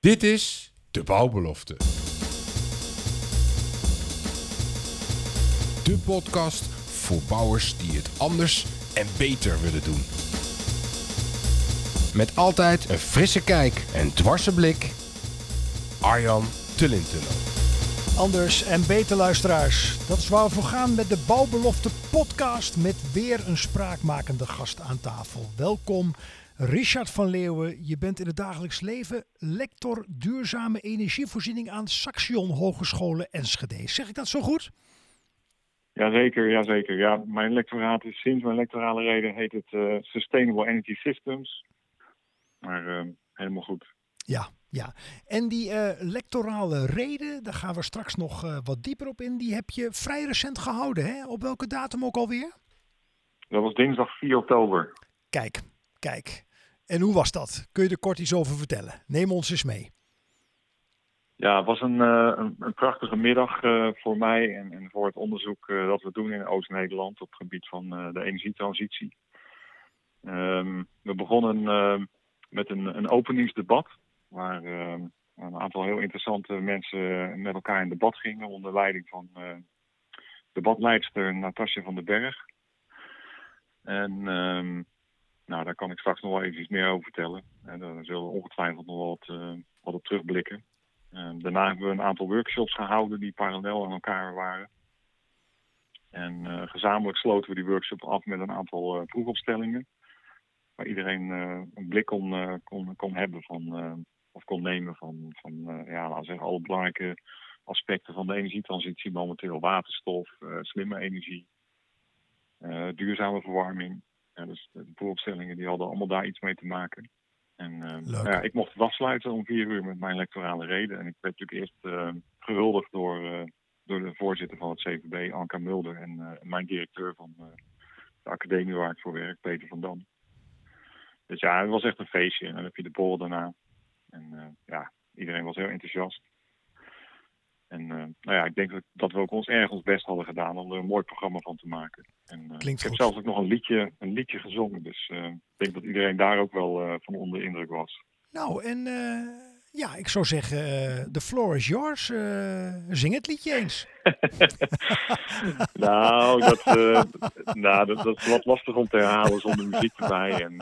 Dit is de bouwbelofte. De podcast voor bouwers die het anders en beter willen doen. Met altijd een frisse kijk en dwarse blik. Arjan Tullintunnel. Anders en beter luisteraars. Dat is waar we voor gaan met de Bouwbelofte podcast met weer een spraakmakende gast aan tafel. Welkom Richard van Leeuwen. Je bent in het dagelijks leven lector duurzame energievoorziening aan Saxion Hogescholen Enschede. Zeg ik dat zo goed? Jazeker, jazeker. Ja, mijn lectoraat is sinds mijn lectorale reden heet het eh, Sustainable Energy Systems. Maar uh, helemaal goed. Ja, ja. En die uh, lectorale reden, daar gaan we straks nog wat dieper op in. Die heb je vrij recent gehouden, hè? Op welke datum ook alweer? Dat was dinsdag 4 oktober. Kijk, kijk. En hoe was dat? Kun je er kort iets over vertellen? Neem ons eens mee. Ja, het was een, uh, een, prachtige middag uh, voor mij en, en, voor het onderzoek uh, dat we doen in Oost-Nederland op het gebied van de energietransitie. Um, we begonnen met een, een, openingsdebat, waar een aantal heel interessante mensen met elkaar in debat gingen onder leiding van debatleidster Natasja van den Berg. En nou, daar kan ik straks nog wel even iets meer over vertellen. En daar zullen we ongetwijfeld nog wat, uh, wat op terugblikken. Uh, daarna hebben we een aantal workshops gehouden die parallel aan elkaar waren. En uh, gezamenlijk sloten we die workshop af met een aantal proefopstellingen. Waar iedereen een blik kon, kon, kon hebben van, of kon nemen van, van ja, laten zeggen, alle belangrijke aspecten van de energietransitie momenteel. Waterstof, slimme energie, duurzame verwarming. Ja, dus de vooropstellingen die hadden allemaal daar iets mee te maken. En uh, nou ja, ik mocht het afsluiten om vier uur met mijn electorale reden. En ik werd natuurlijk eerst uh, gehuldigd door, uh, door de voorzitter van het CVB, Anka Mulder, en mijn directeur van de academie waar ik voor werk, Peter van Dam. Dus ja, het was echt een feestje. En dan heb je de borrel daarna. En ja, iedereen was heel enthousiast. En uh, nou ja, ik denk dat we ook ons erg ons best hadden gedaan om er een mooi programma van te maken. En, uh, Klinkt ik heb goed. zelfs ook nog een liedje, een liedje gezongen. Dus uh, ik denk dat iedereen daar ook wel van onder de indruk was. Nou, en ja, ik zou zeggen, the floor is yours. zing het liedje eens. nou, dat, nou dat, dat, is wat lastig om te herhalen zonder muziek erbij en,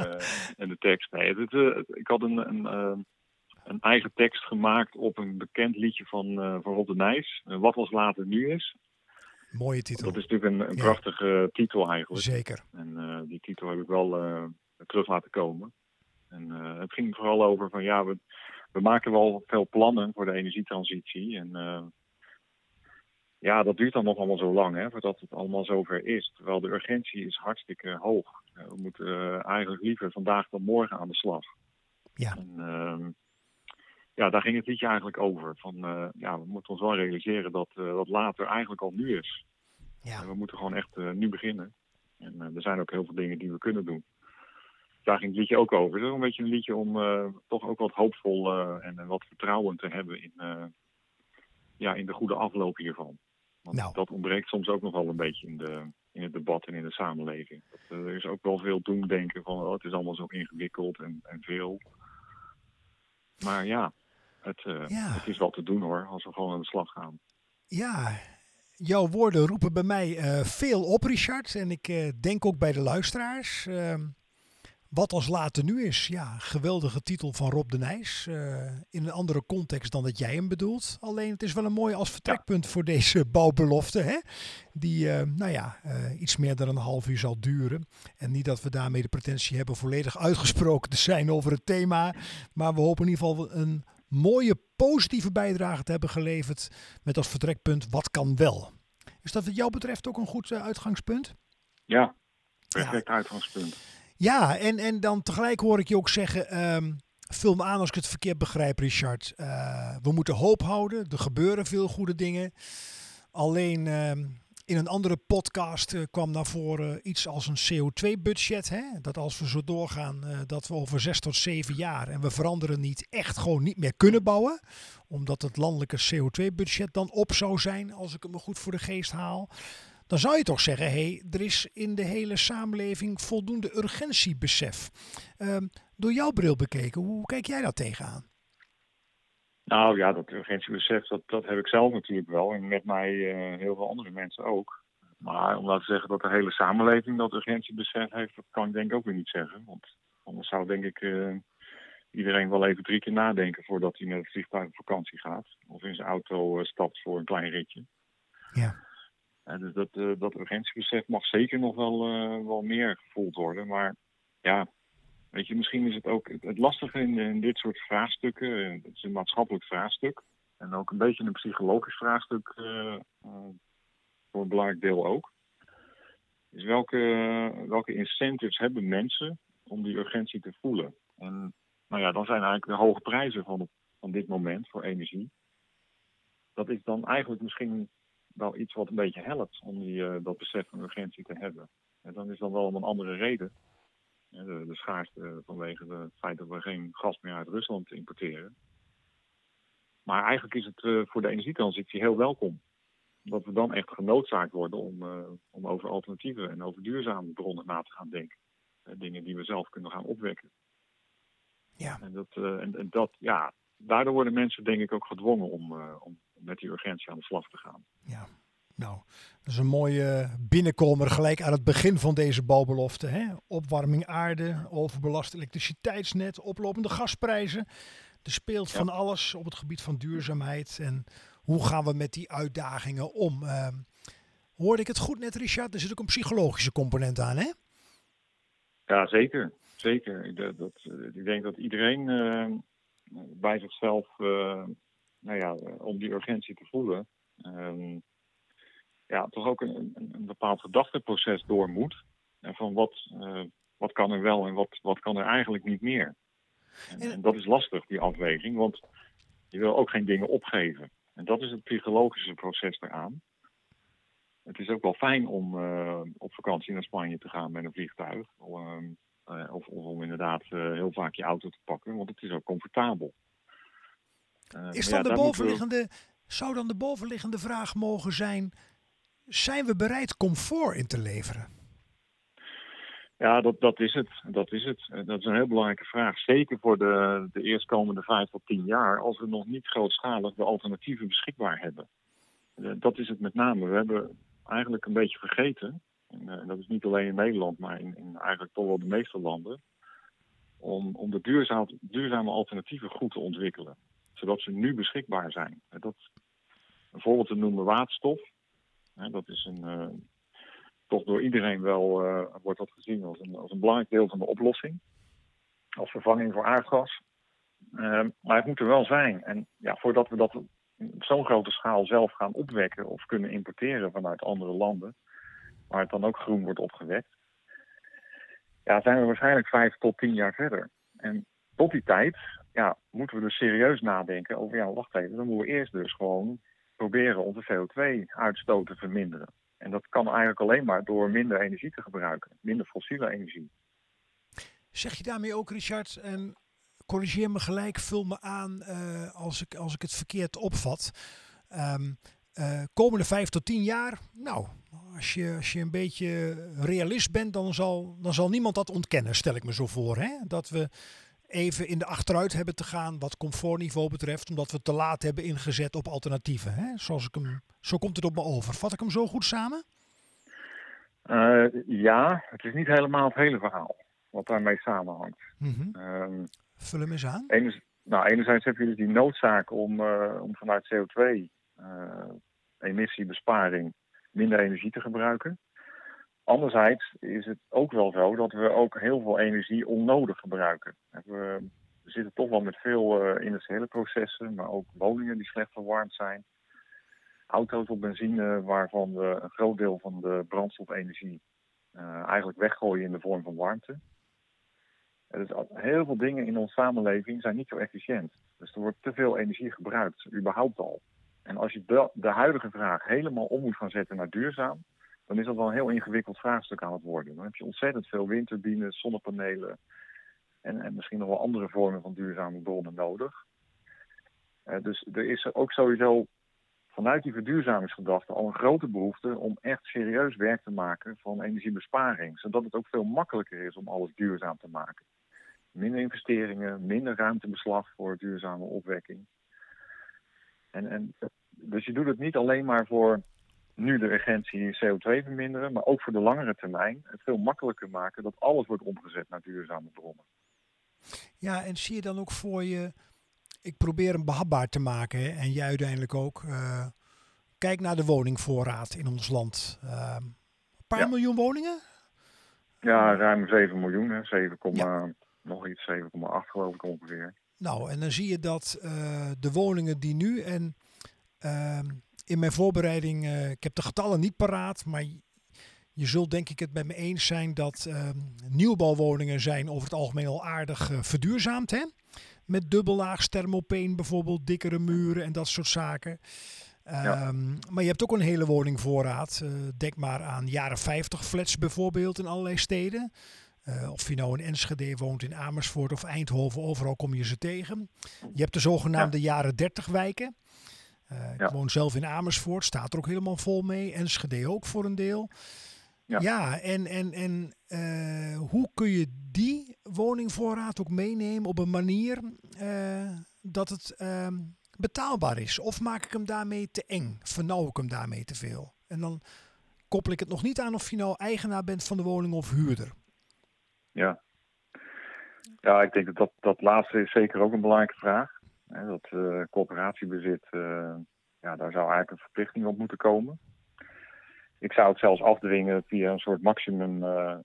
en de tekst. Nee, het, ik had een... een een eigen tekst gemaakt op een bekend liedje van, uh, van Rob de Nijs. Uh, Wat als later nu is. Mooie titel. Dat is natuurlijk een, een prachtige ja. titel eigenlijk. Zeker. En uh, die titel heb ik wel terug laten komen. En het ging vooral over van ja, we, we maken wel veel plannen voor de energietransitie. En ja, dat duurt dan nog allemaal zo lang, hè, voordat het allemaal zover is. Terwijl de urgentie is hartstikke hoog. we moeten eigenlijk liever vandaag dan morgen aan de slag. Ja. En, ehm, ja, daar ging het liedje eigenlijk over. Van, uh, ja, we moeten ons wel realiseren dat uh, dat later eigenlijk al nu is. Ja. En we moeten gewoon echt uh, nu beginnen. En er zijn ook heel veel dingen die we kunnen doen. Daar ging het liedje ook over. Het is een beetje een liedje om toch ook wat hoopvol en wat vertrouwen te hebben in, ja, in de goede afloop hiervan. Want nou. dat ontbreekt soms ook nog wel een beetje in, de, in het debat en in de samenleving. Dat, er is ook wel veel doemdenken van oh, het is allemaal zo ingewikkeld en, en veel. Maar ja, het, uh, ja. het, is wel te doen hoor, als we gewoon aan de slag gaan. Ja, jouw woorden roepen bij mij uh, veel op, Richard. En ik uh, denk ook bij de luisteraars. Ehm, wat als later nu is. Ja, geweldige titel van Rob de Nijs. in een andere context dan dat jij hem bedoelt. Alleen het is wel een mooi als vertrekpunt ja. voor deze bouwbelofte. Hè? Die, nou ja, iets meer dan een half uur zal duren. En niet dat we daarmee de pretentie hebben volledig uitgesproken te zijn over het thema. Maar we hopen in ieder geval een mooie positieve bijdrage te hebben geleverd met als vertrekpunt wat kan wel. Is dat wat jou betreft ook een goed uh, uitgangspunt? Ja, perfect ja. uitgangspunt. Ja, en, en dan tegelijk hoor ik je ook zeggen, um, vul me aan als ik het verkeerd begrijp Richard. Uh, we moeten hoop houden, er gebeuren veel goede dingen. Alleen um, in een andere podcast uh, kwam naar voren iets als een CO2-budget. Dat als we zo doorgaan, uh, dat we over zes tot zeven jaar en we veranderen niet, echt gewoon niet meer kunnen bouwen. Omdat het landelijke CO2-budget dan op zou zijn, als ik het me goed voor de geest haal. Dan zou je toch zeggen, hey, er is in de hele samenleving voldoende urgentiebesef. Uh, door jouw bril bekeken, hoe kijk jij daar tegenaan? Nou ja, dat urgentiebesef, dat, dat heb ik zelf natuurlijk wel. En met mij uh, heel veel andere mensen ook. Maar om laten zeggen dat de hele samenleving dat urgentiebesef heeft, dat kan ik denk ik ook weer niet zeggen. Want anders zou denk ik uh, iedereen wel even drie keer nadenken voordat hij met het vliegtuig op vakantie gaat. Of in zijn auto uh, stapt voor een klein ritje. Ja. dus dat, dat urgentiebesef mag zeker nog wel, wel meer gevoeld worden. Maar ja, Weet je, misschien is het ook het, lastige in, dit soort vraagstukken. Eh, het is een maatschappelijk vraagstuk. En ook een beetje een psychologisch vraagstuk uh, uh, voor een belangrijk deel ook. Is welke, welke incentives hebben mensen om die urgentie te voelen? En nou ja, dan zijn eigenlijk de hoge prijzen van, van dit moment voor energie. Dat is dan eigenlijk misschien wel iets wat een beetje helpt om die, dat besef van urgentie te hebben. En dan is dan wel om een andere reden. De, de schaarste vanwege het feit dat we geen gas meer uit Rusland importeren. Maar eigenlijk is het uh, voor de energietransitie heel welkom. Dat we dan echt genoodzaakt worden om, om over alternatieven en over duurzame bronnen na te gaan denken. Dingen die we zelf kunnen gaan opwekken. Ja. En, dat, en, en, dat, ja, daardoor worden mensen denk ik ook gedwongen om, om met die urgentie aan de slag te gaan. Ja, nou, dat is een mooie binnenkomer gelijk aan het begin van deze bouwbelofte. Hè? Opwarming aarde, overbelast elektriciteitsnet, oplopende gasprijzen. Er speelt van alles op het gebied van duurzaamheid. En hoe gaan we met die uitdagingen om? Uh, hoorde ik het goed net, Richard? Er zit ook een psychologische component aan, hè? Ja, zeker. Zeker. Ik, dat, ik denk dat iedereen uh, bij zichzelf, uh, nou ja, om die urgentie te voelen, ehm, ja, toch ook een, een, een bepaald gedachteproces door moet. En van wat, uh, wat kan er wel en wat, wat kan er eigenlijk niet meer. En, en, dat is lastig, die afweging, want je wil ook geen dingen opgeven. En dat is het psychologische proces eraan. Het is ook wel fijn om uh, op vakantie naar Spanje te gaan met een vliegtuig. Uh, of, of, om inderdaad heel vaak je auto te pakken, want het is ook comfortabel. is dan ja, de bovenliggende, we... zou dan de bovenliggende vraag mogen zijn zijn we bereid comfort in te leveren? Ja, dat, dat is het. Dat is het. Dat is een heel belangrijke vraag. Zeker voor de, de eerstkomende vijf tot tien jaar, als we nog niet grootschalig de alternatieven beschikbaar hebben. Eh, dat is het met name. We hebben eigenlijk een beetje vergeten, en uh, dat is niet alleen in Nederland, maar in, in, eigenlijk toch wel de meeste landen, om, om de duurzaam, duurzame alternatieven goed te ontwikkelen. Zodat ze nu beschikbaar zijn. Dat, een voorbeeld te noemen waterstof dat is een, uh, toch door iedereen wel uh, wordt dat gezien als een, als een belangrijk deel van de oplossing. Als vervanging voor aardgas. Uh, maar het moet er wel zijn. En ja, voordat we dat op zo'n grote schaal zelf gaan opwekken of kunnen importeren vanuit andere landen, waar het dan ook groen wordt opgewekt, ja, zijn we waarschijnlijk vijf tot tien jaar verder. En tot die tijd ja, moeten we dus serieus nadenken over, ja, wacht even, dan moeten we eerst dus gewoon proberen onze CO2-uitstoot te verminderen. En dat kan eigenlijk alleen maar door minder energie te gebruiken, minder fossiele energie. Zeg je daarmee ook, Richard, en corrigeer me gelijk, vul me aan uh, als, ik, als ik het verkeerd opvat. Um, uh, komende vijf tot tien jaar, nou, als je, als je een beetje realist bent, dan zal, dan zal niemand dat ontkennen, stel ik me zo voor. Hè? Dat we even in de achteruit hebben te gaan wat comfortniveau betreft, omdat we te laat hebben ingezet op alternatieven. Hè? Zoals ik hem, zo komt het op me over. Vat ik hem zo goed samen? Uh, ja, het is niet helemaal het hele verhaal wat daarmee samenhangt. Mm -hmm. um, Vul hem eens aan. Enerzijds, nou, enerzijds heb je dus die noodzaak om, uh, om vanuit CO2-emissiebesparing uh, minder energie te gebruiken. Anderzijds is het ook wel zo dat we ook heel veel energie onnodig gebruiken. We zitten toch wel met veel uh, industriële processen, maar ook woningen die slecht verwarmd zijn. Auto's op benzine waarvan we een groot deel van de brandstofenergie uh, eigenlijk weggooien in de vorm van warmte. Dus heel veel dingen in onze samenleving zijn niet zo efficiënt. Dus er wordt te veel energie gebruikt, überhaupt al. En als je de, de huidige vraag helemaal om moet gaan zetten naar duurzaam, dan is dat wel een heel ingewikkeld vraagstuk aan het worden. Dan heb je ontzettend veel windturbines, zonnepanelen en, en misschien nog wel andere vormen van duurzame bronnen nodig. Uh, dus er is ook sowieso vanuit die verduurzamingsgedachte al een grote behoefte om echt serieus werk te maken van energiebesparing. Zodat het ook veel makkelijker is om alles duurzaam te maken. Minder investeringen, minder ruimtebeslag voor duurzame opwekking. En, en, dus je doet het niet alleen maar voor nu de urgentie CO2 verminderen, maar ook voor de langere termijn het veel makkelijker maken dat alles wordt omgezet naar duurzame bronnen. Ja, en zie je dan ook voor je, ik probeer hem behapbaar te maken hè, en jij uiteindelijk ook. Uh, kijk naar de woningvoorraad in ons land. Uh, een paar ja. miljoen woningen? Ja, ruim 7 miljoen, 7, ja. nog iets, 7,8 geloof ik ongeveer. Nou, en dan zie je dat uh, de woningen die nu en ehm, in mijn voorbereiding, uh, ik heb de getallen niet paraat, maar je zult denk ik het met me eens zijn dat uh, nieuwbouwwoningen zijn over het algemeen al aardig uh, verduurzaamd. Hè? Met dubbellaags thermopeen bijvoorbeeld, dikkere muren en dat soort zaken. Ja. Um, maar je hebt ook een hele woningvoorraad. Uh, denk maar aan jaren 50 flats bijvoorbeeld in allerlei steden. Uh, of je nou in Enschede woont, in Amersfoort of Eindhoven, overal kom je ze tegen. Je hebt de zogenaamde ja. jaren 30 wijken. Uh, ik ja. woon zelf in Amersfoort, staat er ook helemaal vol mee. Enschede ook voor een deel. Ja, ja en, en, en uh, hoe kun je die woningvoorraad ook meenemen op een manier uh, dat het uh, betaalbaar is? Of maak ik hem daarmee te eng? Vernauw ik hem daarmee te veel? En dan koppel ik het nog niet aan of je nou eigenaar bent van de woning of huurder. Ja, ja ik denk dat dat, dat laatste is zeker ook een belangrijke vraag. Hè, dat uh, coöperatiebezit, uh, ja, daar zou eigenlijk een verplichting op moeten komen. Ik zou het zelfs afdwingen via een soort maximum uh,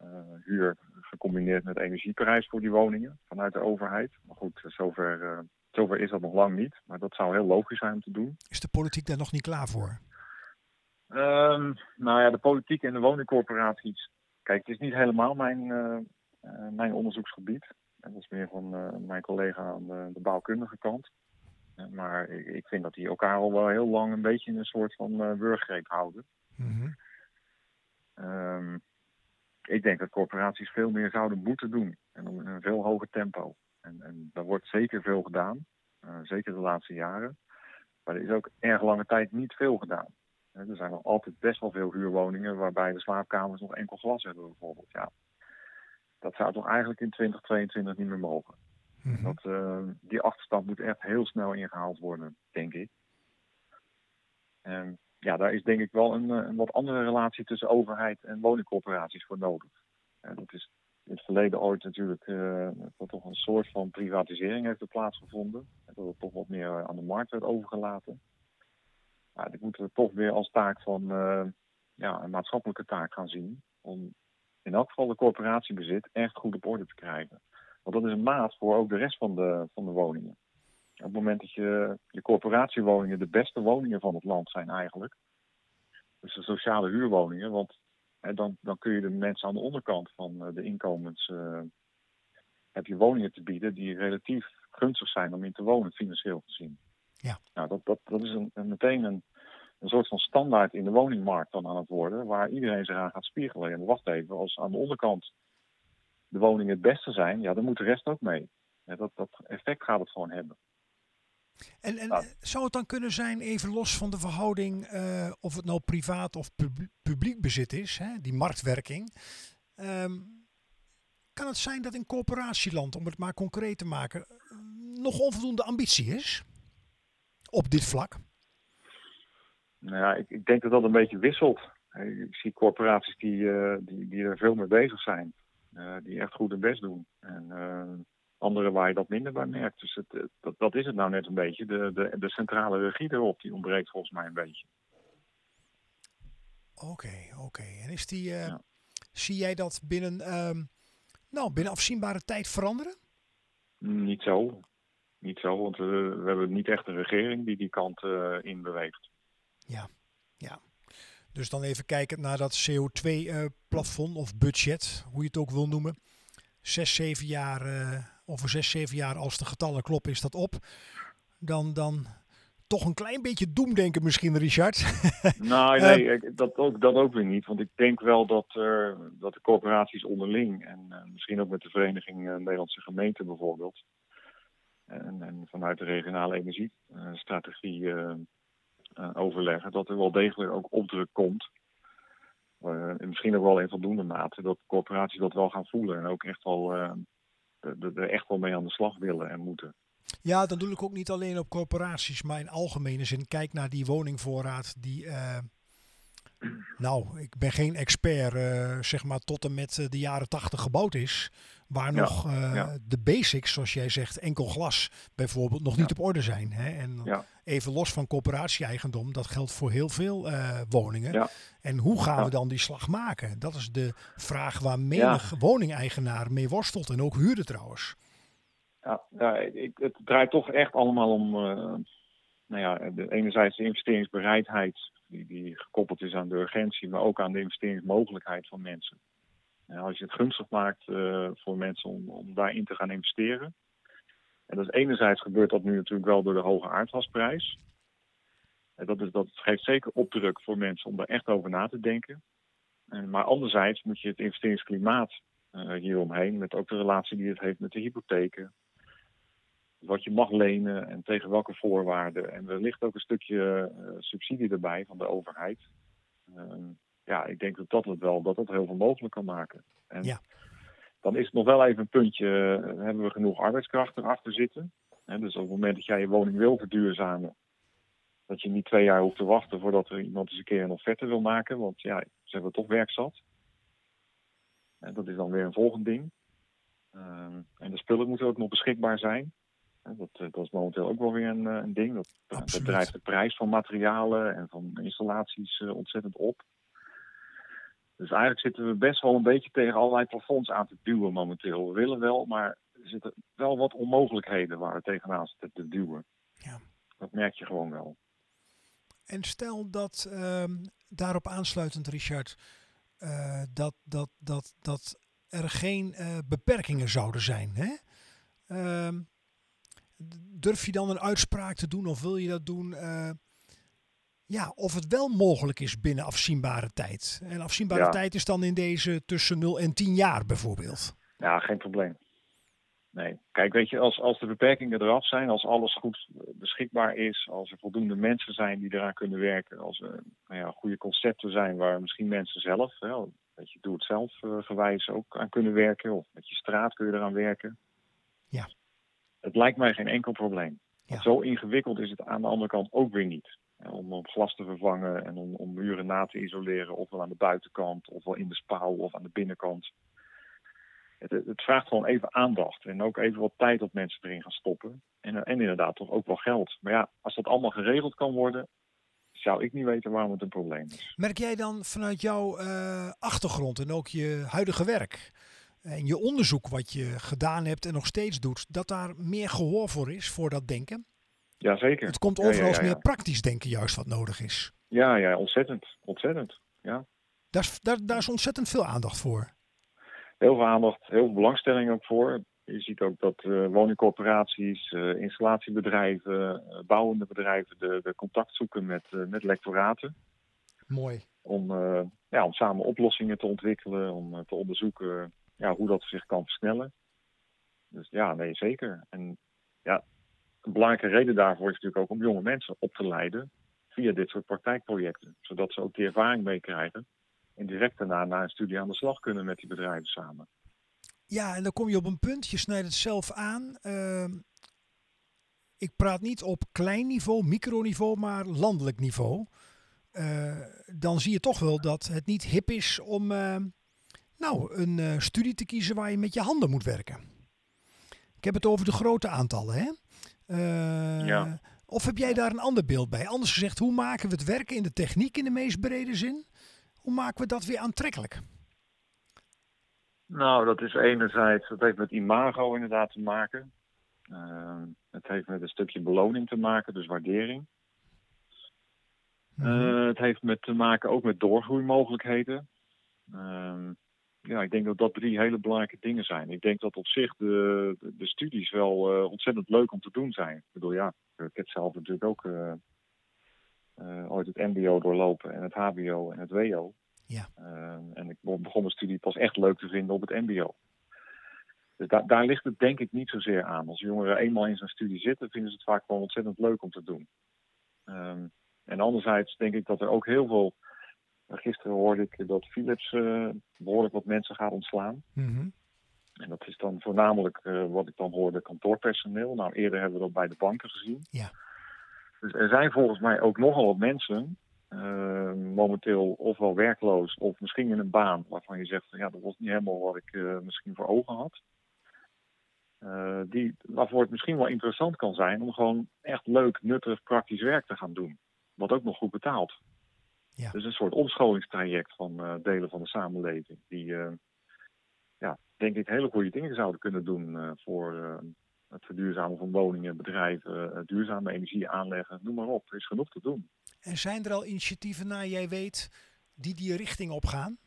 huur gecombineerd met energieprijs voor die woningen vanuit de overheid. Maar goed, zover, zover is dat nog lang niet. Maar dat zou heel logisch zijn om te doen. Is de politiek daar nog niet klaar voor? Um, nou ja, de politiek en de woningcorporaties. Kijk, het is niet helemaal mijn, mijn onderzoeksgebied. Dat is meer van uh, mijn collega aan de, de bouwkundige kant. Uh, maar ik, ik, vind dat die elkaar al wel heel lang een beetje in een soort van wurggreep houden. Mm -hmm. um, ik denk dat corporaties veel meer zouden moeten doen. En op een veel hoger tempo. En, en daar wordt zeker veel gedaan. zeker de laatste jaren. Maar er is ook erg lange tijd niet veel gedaan. Er zijn nog altijd best wel veel huurwoningen waarbij de slaapkamers nog enkel glas hebben bijvoorbeeld. Ja, dat zou toch eigenlijk in 2022 niet meer mogen. Mm -hmm. dat, uh, die achterstand moet echt heel snel ingehaald worden, denk ik. En ja, daar is denk ik wel een, een wat andere relatie tussen overheid en woningcorporaties voor nodig. En dat is in het verleden ooit natuurlijk uh, dat toch een soort van privatisering heeft plaatsgevonden. En dat het toch wat meer aan de markt werd overgelaten. Maar dit moeten we toch weer als taak van uh, ja, een maatschappelijke taak gaan zien. Om in elk geval de corporatiebezit echt goed op orde te krijgen. Want dat is een maat voor ook de rest van de, van de woningen. Op het moment dat je, je corporatiewoningen de beste woningen van het land zijn eigenlijk. Dus de sociale huurwoningen. Want hè, dan, dan kun je de mensen aan de onderkant van de inkomens... Uh, heb je woningen te bieden die relatief gunstig zijn om in te wonen, financieel gezien. Ja. Nou, dat, dat, dat is een, een meteen een, een soort van standaard in de woningmarkt dan aan het worden, waar iedereen zich aan gaat spiegelen. En wacht even, als aan de onderkant de woningen het beste zijn, ja, dan moet de rest ook mee. Ja, dat, dat effect gaat het gewoon hebben. En, en nou. zou het dan kunnen zijn, even los van de verhouding, uh, of het nou privaat of pub publiek bezit is, hè, die marktwerking. Um, kan het zijn dat in corporatieland, om het maar concreet te maken, nog onvoldoende ambitie is op dit vlak? Nou ja, ik, ik, denk dat dat een beetje wisselt. Ik zie corporaties die, uh, die, die er veel mee bezig zijn. Uh, die echt goed hun best doen. En uh, andere waar je dat minder bij merkt. Dus het, dat, dat is het nou net een beetje. De, de, de centrale regie erop, die ontbreekt volgens mij een beetje. Oké, okay, oké. Okay. En is die, ja. zie jij dat binnen, um, nou, binnen afzienbare tijd veranderen? Niet zo. Niet zo, want we, we hebben niet echt een regering die die kant in beweegt. Ja, ja. Dus dan even kijken naar dat CO2-plafond uh, of budget, hoe je het ook wil noemen. Zes, zeven jaar, uh, over zes, zeven jaar, als de getallen kloppen, is dat op. Dan, dan toch een klein beetje doemdenken misschien, Richard. Nou, nee, uh, dat, ook, dat ook weer niet. Want ik denk wel dat, uh, dat de corporaties onderling, en uh, misschien ook met de Vereniging Nederlandse Gemeenten bijvoorbeeld, en, en vanuit de regionale energiestrategie uh, overleggen, dat er wel degelijk ook opdruk komt. Uh, en misschien ook wel in voldoende mate dat corporaties dat wel gaan voelen en ook echt wel er echt wel mee aan de slag willen en moeten. Ja, dan doe ik ook niet alleen op corporaties, maar in algemene zin. Kijk naar die woningvoorraad die... Nou, ik ben geen expert, uh, zeg maar, tot en met de jaren tachtig gebouwd is. Waar Ja, nog uh, ja. de basics, zoals jij zegt, enkel glas bijvoorbeeld, nog niet op orde zijn. Hè? En even los van coöperatieeigendom, dat geldt voor heel veel eh, woningen. En hoe gaan we dan die slag maken? Dat is de vraag waar menig woningeigenaar mee worstelt. En ook huurder trouwens. Ja, ik, het draait toch echt allemaal om, eh, nou ja, de, enerzijds de investeringsbereidheid, die, die gekoppeld is aan de urgentie, maar ook aan de investeringsmogelijkheid van mensen. En als je het gunstig maakt eh, voor mensen om, om daarin te gaan investeren. En dat is enerzijds gebeurt dat nu natuurlijk wel door de hoge aardgasprijs. En dat, is, dat geeft zeker opdruk voor mensen om daar echt over na te denken. En, maar anderzijds moet je het investeringsklimaat eh, hieromheen, met ook de relatie die het heeft met de hypotheken, wat je mag lenen en tegen welke voorwaarden. En er ligt ook een stukje uh, subsidie erbij van de overheid. Uh, ja, ik denk dat dat het wel dat dat heel veel mogelijk kan maken. En Ja. dan is het nog wel even een puntje, uh, hebben we genoeg arbeidskracht erachter zitten? En dus op het moment dat jij je woning wil verduurzamen, dat je niet twee jaar hoeft te wachten voordat er iemand eens een keer een offerte wil maken. Want ja, ze hebben toch werk zat. En dat is dan weer een volgend ding. Um, en de spullen moeten ook nog beschikbaar zijn. Dat, dat, is momenteel ook wel weer een, een ding. Dat, dat drijft de prijs van materialen en van installaties uh, ontzettend op. Dus eigenlijk zitten we best wel een beetje tegen allerlei plafonds aan te duwen momenteel. We willen wel, maar er zitten wel wat onmogelijkheden waar we tegenaan zitten te duwen. Ja. Dat merk je gewoon wel. En stel dat um, daarop aansluitend, Richard, uh, dat, dat, dat, dat er geen beperkingen zouden zijn. Hè? Uh, durf je dan een uitspraak te doen of wil je dat doen? Uh, ja, of het wel mogelijk is binnen afzienbare tijd. En afzienbare Ja. tijd is dan in deze tussen 0 en 10 jaar bijvoorbeeld. Ja, geen probleem. Nee. Kijk, weet je, als, als de beperkingen eraf zijn, als alles goed beschikbaar is, als er voldoende mensen zijn die eraan kunnen werken, als er nou ja, goede concepten zijn waar misschien mensen zelf, hè, dat je doe het zelf uh, gewijs ook aan kunnen werken, of met je straat kun je eraan werken. Het lijkt mij geen enkel probleem. Ja. Zo ingewikkeld is het aan de andere kant ook weer niet. Om, om glas te vervangen en om, om muren na te isoleren, ofwel aan de buitenkant, ofwel in de spouw of aan de binnenkant. Het, het, vraagt gewoon even aandacht en ook even wat tijd dat mensen erin gaan stoppen. En, en inderdaad toch ook wel geld. Maar ja, als dat allemaal geregeld kan worden, zou ik niet weten waarom het een probleem is. Merk jij dan vanuit jouw uh, achtergrond en ook je huidige werk en je onderzoek wat je gedaan hebt en nog steeds doet, dat daar meer gehoor voor is voor dat denken? Jazeker. Het komt overal ja, ja, ja, meer praktisch denken juist wat nodig is. Ja, ja, ontzettend. Ontzettend, ja. Daar is, daar, daar is ontzettend veel aandacht voor. Heel veel aandacht, heel veel belangstelling ook voor. Je ziet ook dat uh, woningcorporaties, uh, installatiebedrijven, uh, bouwende bedrijven de, de contact zoeken met, met lectoraten. Mooi. Om, ja, om samen oplossingen te ontwikkelen, om te onderzoeken ja, hoe dat zich kan versnellen. Dus ja, nee, zeker. En ja, een belangrijke reden daarvoor is natuurlijk ook om jonge mensen op te leiden via dit soort praktijkprojecten. Zodat ze ook die ervaring meekrijgen en direct daarna na een studie aan de slag kunnen met die bedrijven samen. Ja, en dan kom je op een punt, je snijdt het zelf aan. Uh, ik praat niet op klein niveau, microniveau, maar landelijk niveau. Uh, dan zie je toch wel dat het niet hip is om uh, nou, een uh, studie te kiezen waar je met je handen moet werken. Ik heb het over de grote aantallen, hè? Uh, ja. Of heb jij daar een ander beeld bij? Anders gezegd, hoe maken we het werken in de techniek in de meest brede zin? Hoe maken we dat weer aantrekkelijk? Nou, dat is enerzijds, dat heeft met imago inderdaad te maken. Uh, het heeft met een stukje beloning te maken, dus waardering. Uh, mm-hmm. het heeft met te maken ook met doorgroeimogelijkheden. Uh, ja, ik denk dat dat drie hele belangrijke dingen zijn. Ik denk dat op zich de, de, de studies wel uh, ontzettend leuk om te doen zijn. Ik bedoel, ja, ik heb zelf natuurlijk ook uh, uh, ooit het MBO doorlopen en het HBO en het WO. Ja. en ik begon mijn studie pas echt leuk te vinden op het MBO. Dus da daar ligt het denk ik niet zozeer aan. Als jongeren eenmaal in zo'n studie zitten, vinden ze het vaak wel ontzettend leuk om te doen. Um, en anderzijds denk ik dat er ook heel veel Gisteren hoorde ik dat Philips uh, behoorlijk wat mensen gaat ontslaan. Mm -hmm. En dat is dan voornamelijk eh, wat ik dan hoorde kantoorpersoneel. Nou, eerder hebben we dat bij de banken gezien. Ja. Dus er zijn volgens mij ook nogal wat mensen eh, momenteel ofwel werkloos of misschien in een baan waarvan je zegt ja, dat was niet helemaal wat ik eh, misschien voor ogen had. Eh, die, waarvoor het misschien wel interessant kan zijn om gewoon echt leuk, nuttig, praktisch werk te gaan doen. Wat ook nog goed betaalt. Ja. Dus een soort omscholingstraject van eh, delen van de samenleving. Die, eh, ja, denk ik, hele goede dingen zouden kunnen doen eh, voor het verduurzamen van woningen, bedrijven, duurzame energie aanleggen, noem maar op. Er is genoeg te doen. En zijn er al initiatieven naar jij weet die die richting op gaan?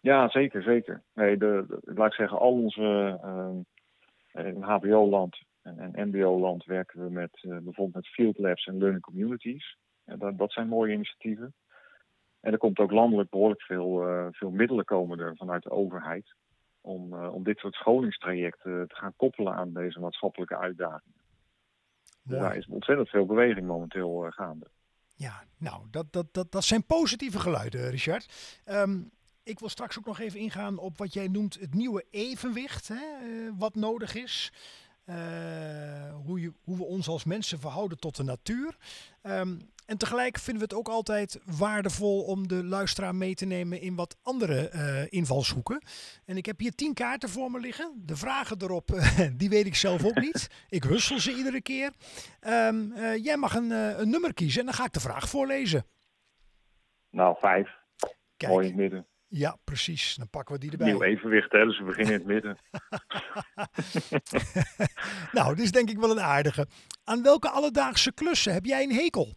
Ja, zeker, zeker. Nee, de, de- laat ik zeggen, al onze in HBO-land en, en MBO-land werken we met bijvoorbeeld met field labs en learning communities. En dat, dat zijn mooie initiatieven. En er komt ook landelijk behoorlijk veel, eh, veel middelen komen er vanuit de overheid om, eh, om dit soort scholingstrajecten te gaan koppelen aan deze maatschappelijke uitdagingen. Dus Mooi. daar is ontzettend veel beweging momenteel eh, gaande. Ja, nou, dat, dat, dat, dat zijn positieve geluiden, Richard. Ehm, ik wil straks ook nog even ingaan op wat jij noemt het nieuwe evenwicht, hè, wat nodig is. Hoe, je, hoe we ons als mensen verhouden tot de natuur. Ehm, en tegelijk vinden we het ook altijd waardevol om de luisteraar mee te nemen in wat andere eh, invalshoeken. En ik heb hier tien kaarten voor me liggen. De vragen erop, die weet ik zelf ook niet. Ik hussel ze iedere keer. Ehm, eh, jij mag een, eh, een nummer kiezen en dan ga ik de vraag voorlezen. Nou, vijf. Kijk, Mooi in het midden. ja, precies. Dan pakken we die erbij. Nieuw evenwicht, hè, dus we beginnen in het midden. Nou, dit is denk ik wel een aardige. Aan welke alledaagse klussen heb jij een hekel?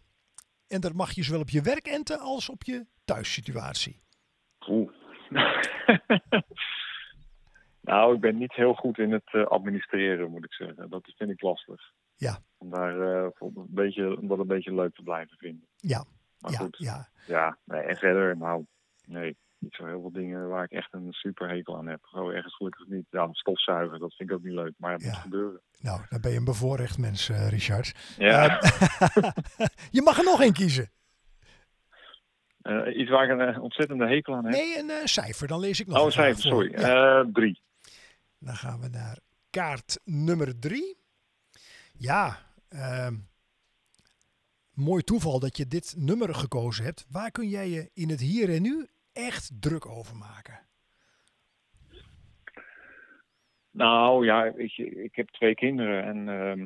En dat mag je zowel op je werkenten als op je thuissituatie. Oeh. nou, ik ben niet heel goed in het eh, administreren, moet ik zeggen. Dat vind ik lastig. Ja. Om daar voor een beetje, om dat een beetje leuk te blijven vinden. Ja, Maar ja, goed, ja. ja. Nee, en verder, nou, nee. Niet zo heel veel dingen waar ik echt een super hekel aan heb. Gewoon ergens gelukkig niet. Ja, stofzuigen, dat vind ik ook niet leuk. Maar het Ja. moet gebeuren. Nou, dan ben je een bevoorrecht mens, eh, Richard. Ja. Ehm, je mag er nog één kiezen. Eh, iets waar ik een eh, ontzettende hekel aan heb. Nee, een cijfer. Dan lees ik nog oh, een cijfer, voor. sorry. Ja. Drie. Dan gaan we naar kaart nummer drie. Ja, ehm, mooi toeval dat je dit nummer gekozen hebt. Waar kun jij je in het hier en nu echt druk over maken? Nou ja, weet je, ik heb twee kinderen en ehm,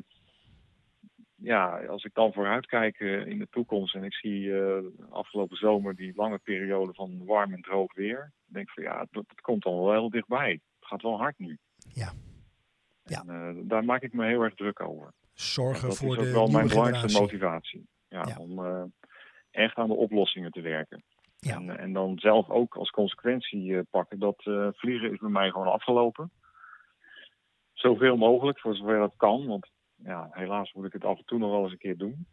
ja, als ik dan vooruit kijk eh, in de toekomst en ik zie eh, afgelopen zomer die lange periode van warm en droog weer, denk ik van ja, dat, dat komt dan wel heel dichtbij. Het gaat wel hard nu. Ja. Ja. En, eh, daar maak ik me heel erg druk over. Zorgen dat voor is ook de wel mijn belangrijkste generatie. motivatie. Ja, Ja. om echt aan de oplossingen te werken. Ja. En, eh, en dan zelf ook als consequentie eh, pakken dat eh, vliegen is bij mij gewoon afgelopen. Zoveel mogelijk, voor zover dat kan. Want ja, helaas moet ik het af en toe nog wel eens een keer doen.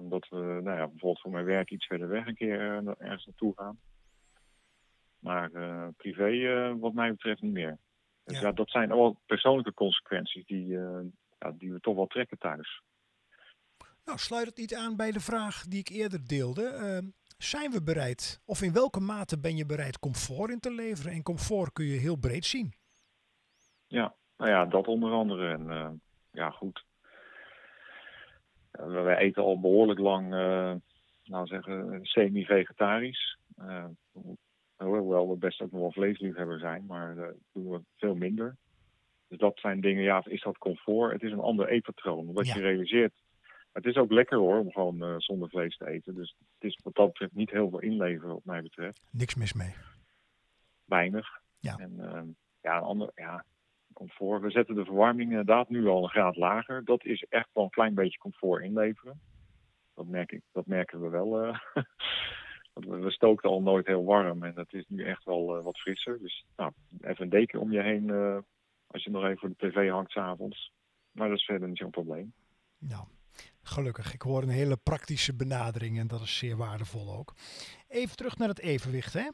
Omdat we nou ja, bijvoorbeeld voor mijn werk iets verder weg een keer ergens naartoe gaan. Maar privé wat mij betreft niet meer. Dus Ja. ja, dat zijn allemaal persoonlijke consequenties die, ja, die we toch wel trekken thuis. Nou, sluit het niet aan bij de vraag die ik eerder deelde. Zijn we bereid, of in welke mate ben je bereid comfort in te leveren? En comfort kun je heel breed zien. Ja, nou ja, dat onder andere. En eh, ja, goed. Uh, wij eten al behoorlijk lang, uh, nou zeggen, semi-vegetarisch. Hoewel we best ook nog wel vleesliefhebber zijn, maar dat doen we veel minder. Dus dat zijn dingen, ja, is dat comfort? Het is een ander eetpatroon, omdat Ja. je realiseert. Het is ook lekker hoor, om gewoon uh, zonder vlees te eten. Dus het is wat dat betreft niet heel veel inleveren, wat mij betreft. Niks mis mee. Weinig. Ja. En uh, ja, een ander, ja, comfort. We zetten de verwarming inderdaad nu al een graad lager. Dat is echt wel een klein beetje comfort inleveren. Dat, merk ik, dat merken we wel. Uh, we stookten al nooit heel warm en het is nu echt wel uh, wat frisser. Dus nou, even een deken om je heen als je nog even voor de tv hangt s'avonds. Maar dat is verder niet zo'n probleem. Nou, gelukkig. Ik hoor een hele praktische benadering en dat is zeer waardevol ook. Even terug naar het evenwicht. Hè?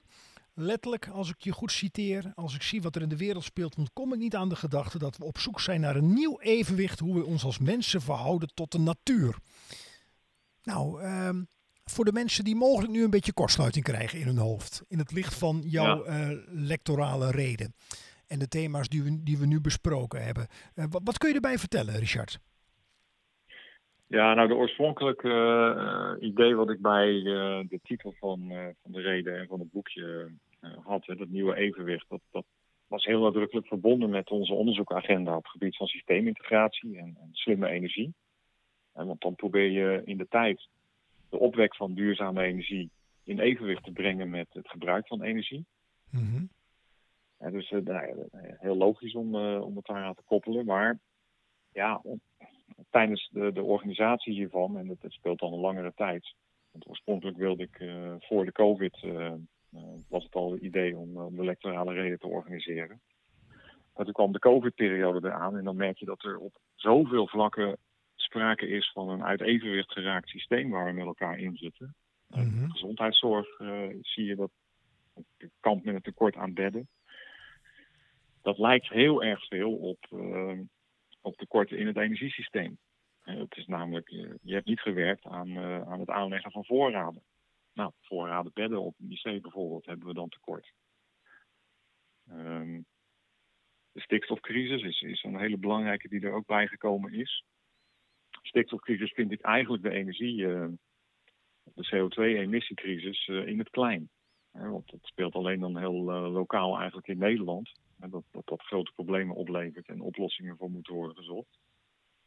Letterlijk, als ik je goed citeer, als ik zie wat er in de wereld speelt, dan kom ik niet aan de gedachte dat we op zoek zijn naar een nieuw evenwicht hoe we ons als mensen verhouden tot de natuur. Nou, um, voor de mensen die mogelijk nu een beetje kortsluiting krijgen in hun hoofd, in het licht van jouw ja. uh, lectorale reden. en de thema's die we, die we nu besproken hebben. Wat, wat, kun je erbij vertellen, Richard? Ja, nou de oorspronkelijke idee wat ik bij de titel van, van de reden en van het boekje had, hè, dat nieuwe evenwicht, dat, dat was heel nadrukkelijk verbonden met onze onderzoekagenda op het gebied van systeemintegratie en, en slimme energie. En want dan probeer je in de tijd de opwek van duurzame energie in evenwicht te brengen met het gebruik van energie. Mm dus uh, nou, heel logisch om, om het aan te koppelen. Maar ja, tijdens de, de organisatie hiervan, en het, speelt al een langere tijd. Want oorspronkelijk wilde ik uh, voor de COVID was het al het idee om, om de electorale reden te organiseren. Maar toen kwam de COVID-periode eraan en dan merk je dat er op zoveel vlakken sprake is van een uit evenwicht geraakt systeem waar we met elkaar in zitten. Mm Gezondheidszorg uh, zie je dat kamp met een tekort aan bedden. Dat lijkt heel erg veel op, op tekorten in het energiesysteem. Uh, het is namelijk, je hebt niet gewerkt aan, aan het aanleggen van voorraden. Nou, voorraden bedden op een IC bijvoorbeeld hebben we dan tekort. Um, de stikstofcrisis is, is een hele belangrijke die er ook bijgekomen is. Stikstofcrisis vind ik eigenlijk de energie, de CO2-emissiecrisis uh, in het klein. want het speelt alleen dan heel lokaal eigenlijk in Nederland. En dat, dat dat grote problemen oplevert en oplossingen voor moeten worden gezocht.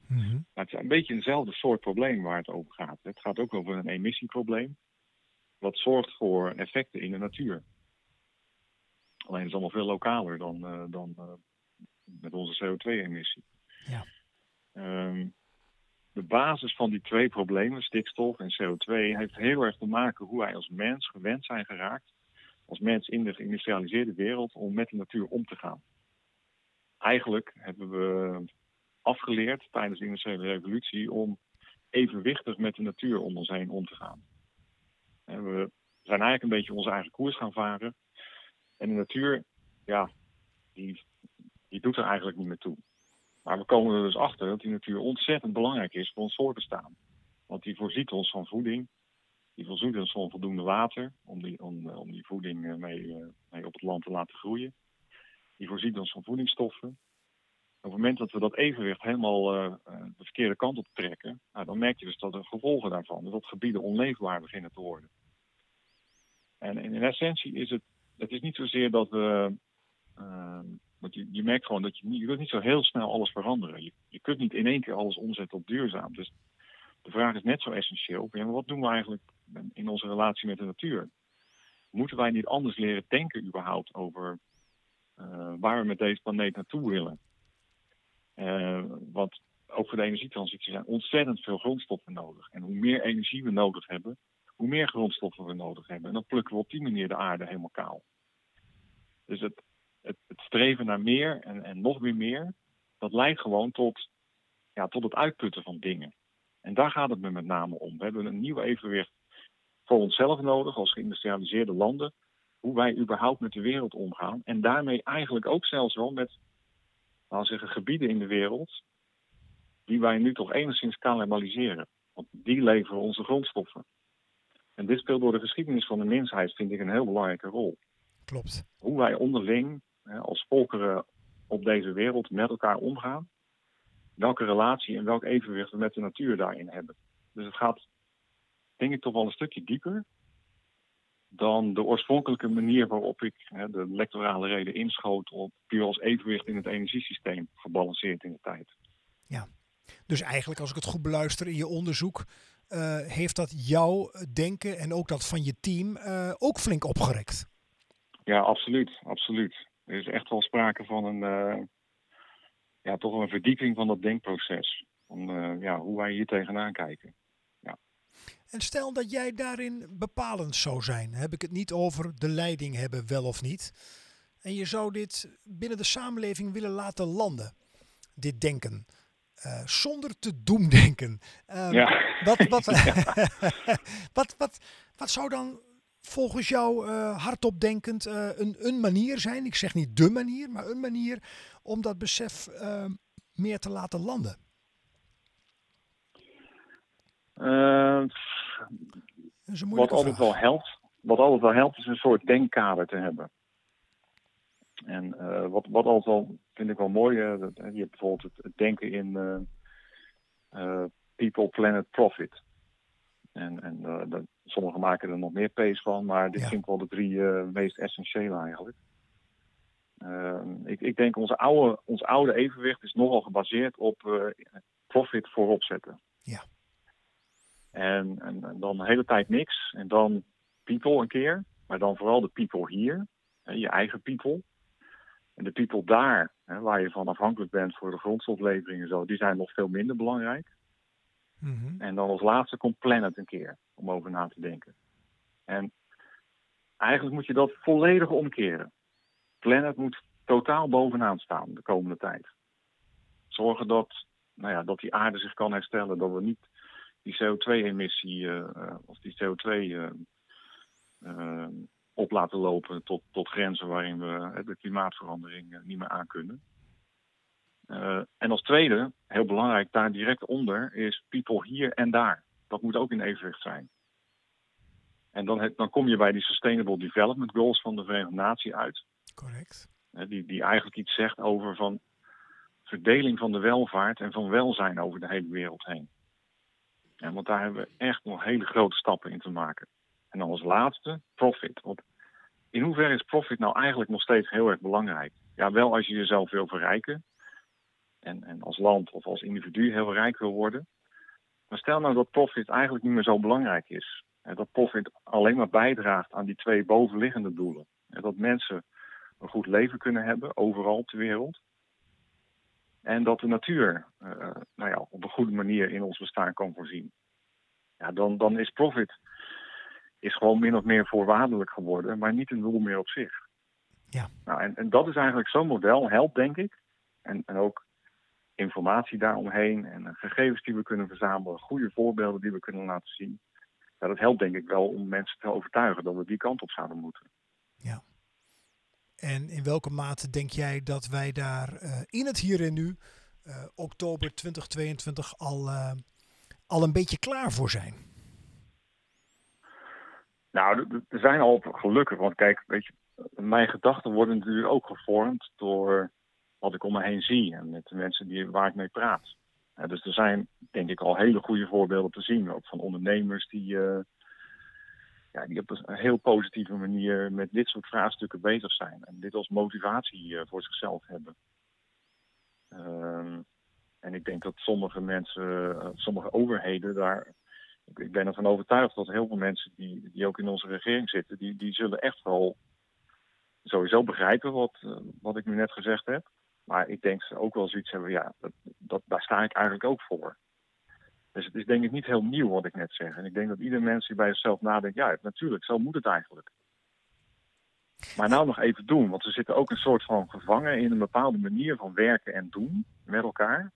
Mm -hmm. Maar het is een beetje eenzelfde soort probleem waar het over gaat. Het gaat ook over een emissieprobleem wat zorgt voor effecten in de natuur. Alleen is het allemaal veel lokaler dan, uh, dan uh, met onze CO2-emissie. Ja. Um, de basis van die twee problemen, stikstof en CO2, heeft heel erg te maken hoe wij als mens gewend zijn geraakt, als mens in de geïndustrialiseerde wereld, om met de natuur om te gaan. Eigenlijk hebben we afgeleerd tijdens de industriële revolutie om evenwichtig met de natuur om ons heen om te gaan. En we zijn eigenlijk een beetje onze eigen koers gaan varen. En de natuur, ja, die, die doet er eigenlijk niet meer toe. Maar we komen er dus achter dat die natuur ontzettend belangrijk is voor ons voortbestaan. Want die voorziet ons van voeding. Die ons van voldoende water om die, om, om die voeding eh, mee, eh, mee op het land te laten groeien. Die voorziet ons van voedingsstoffen. Op het moment dat we dat evenwicht helemaal uh, de verkeerde kant op trekken, nou, dan merk je dus dat er gevolgen daarvan, dat gebieden onleefbaar beginnen te worden. En in essentie is het, het is niet zozeer dat we, uh, want je, je merkt gewoon dat je, je kunt niet zo heel snel alles veranderen. Je, je kunt niet in één keer alles omzetten op duurzaam. Dus de vraag is net zo essentieel. Ja, wat doen we eigenlijk in onze relatie met de natuur? Moeten wij niet anders leren denken überhaupt over uh, waar we met deze planeet naartoe willen? Uh, want ook voor de energietransitie zijn ontzettend veel grondstoffen nodig. En hoe meer energie we nodig hebben, hoe meer grondstoffen we nodig hebben. En dan plukken we op die manier de aarde helemaal kaal. Dus het, het, het streven naar meer en, en nog weer meer, dat leidt gewoon tot, ja, tot het uitputten van dingen. En daar gaat het me met name om. We hebben een nieuw evenwicht voor onszelf nodig als geïndustrialiseerde landen. Hoe wij überhaupt met de wereld omgaan. En daarmee eigenlijk ook zelfs wel met, laten zeggen, gebieden in de wereld. Die wij nu toch enigszins cannibaliseren. Want die leveren onze grondstoffen. En dit speelt door de geschiedenis van de mensheid, vind ik, een heel belangrijke rol. Klopt. Hoe wij onderling als volkeren op deze wereld met elkaar omgaan. Welke relatie en welk evenwicht we met de natuur daarin hebben. Dus het gaat, denk ik, toch wel een stukje dieper dan de oorspronkelijke manier waarop ik hè, de electorale reden inschoot op puur als evenwicht in het energiesysteem gebalanceerd in de tijd. Ja, dus eigenlijk als ik het goed beluister in je onderzoek, uh, heeft dat jouw denken en ook dat van je team uh, ook flink opgerekt? Ja, absoluut, absoluut. Er is echt wel sprake van een, uh, ja, toch een verdieping van dat denkproces. Van ja, hoe wij hier tegenaan kijken. En stel dat jij daarin bepalend zou zijn. Heb ik het niet over de leiding hebben, wel of niet. En je zou dit binnen de samenleving willen laten landen. Dit denken. Uh, zonder te doemdenken. Um, ja. wat, wat, wat, wat, wat zou dan volgens jou uh, hardop denkend uh, een, een manier zijn? Ik zeg niet de manier, maar een manier om dat besef ehm, meer te laten landen? Wat altijd wel helpt, wat altijd wel helpt, is een soort denkkader te hebben. En wat, wat altijd al, vind ik wel mooi, je hebt bijvoorbeeld het, denken in people, planet, profit. En, en sommigen maken er nog meer P's van, maar dit ja. vind ik wel de drie meest essentiële eigenlijk. Uh, ik, ik, denk onze oude, ons oude evenwicht is nogal gebaseerd op profit voorop zetten. Ja. En, en, en, dan de hele tijd niks. En dan people een keer. Maar dan vooral de people hier. Hè, je eigen people. En de people daar, hè, waar je van afhankelijk bent voor de grondstoflevering en zo, die zijn nog veel minder belangrijk. Mm-hmm. En dan als laatste komt Planet een keer om over na te denken. En eigenlijk moet je dat volledig omkeren. Planet moet totaal bovenaan staan de komende tijd. Zorgen dat, nou ja, dat die aarde zich kan herstellen, dat we niet die CO2-emissie uh, of die CO2 uh, uh, op laten lopen tot, tot grenzen waarin we de klimaatverandering niet meer aankunnen. Uh, en als tweede, heel belangrijk, daar direct onder, is people hier en daar. Dat moet ook in evenwicht zijn. En dan, dan kom je bij die Sustainable Development Goals van de Verenigde Naties uit. Correct. Uh, die, die eigenlijk iets zegt over van verdeling van de welvaart en van welzijn over de hele wereld heen. Ja, want daar hebben we echt nog hele grote stappen in te maken. En dan als laatste, profit. Want in hoeverre is profit nou eigenlijk nog steeds heel erg belangrijk? Ja, wel als je jezelf wil verrijken, en, en als land of als individu heel rijk wil worden. Maar stel nou dat profit eigenlijk niet meer zo belangrijk is. Dat profit alleen maar bijdraagt aan die twee bovenliggende doelen. En dat mensen een goed leven kunnen hebben, overal ter wereld. En dat de natuur uh, nou ja, op een goede manier in ons bestaan kan voorzien. Ja, dan, dan is profit is gewoon min of meer voorwaardelijk geworden, maar niet een doel meer op zich. Ja. Nou, en, en dat is eigenlijk zo'n model, helpt denk ik. En, en ook informatie daaromheen en gegevens die we kunnen verzamelen, goede voorbeelden die we kunnen laten zien. Ja, dat helpt denk ik wel om mensen te overtuigen dat we die kant op zouden moeten. En in welke mate denk jij dat wij daar uh, in het hier en nu, uh, oktober 2022, al, uh, al een beetje klaar voor zijn? Nou, er zijn al gelukkig, want kijk, weet je, mijn gedachten worden natuurlijk ook gevormd door wat ik om me heen zie en met de mensen die, waar ik mee praat. Dus er zijn denk ik al hele goede voorbeelden te zien, ook van ondernemers die, die op een heel positieve manier met dit soort vraagstukken bezig zijn en dit als motivatie uh, voor zichzelf hebben. Um, en ik denk dat sommige mensen, uh, sommige overheden daar. Ik, ben ervan overtuigd dat heel veel mensen die, die ook in onze regering zitten, die, die zullen echt wel sowieso begrijpen wat, wat ik nu net gezegd heb. Maar ik denk ze ook wel zoiets hebben, ja, dat, dat, daar sta ik eigenlijk ook voor. Dus het is denk ik niet heel nieuw wat ik net zeg. En ik denk dat ieder mens die bij zichzelf nadenkt, ja, natuurlijk, zo moet het eigenlijk. Maar nou nog even doen, want we zitten ook een soort van gevangen in een bepaalde manier van werken en doen met elkaar.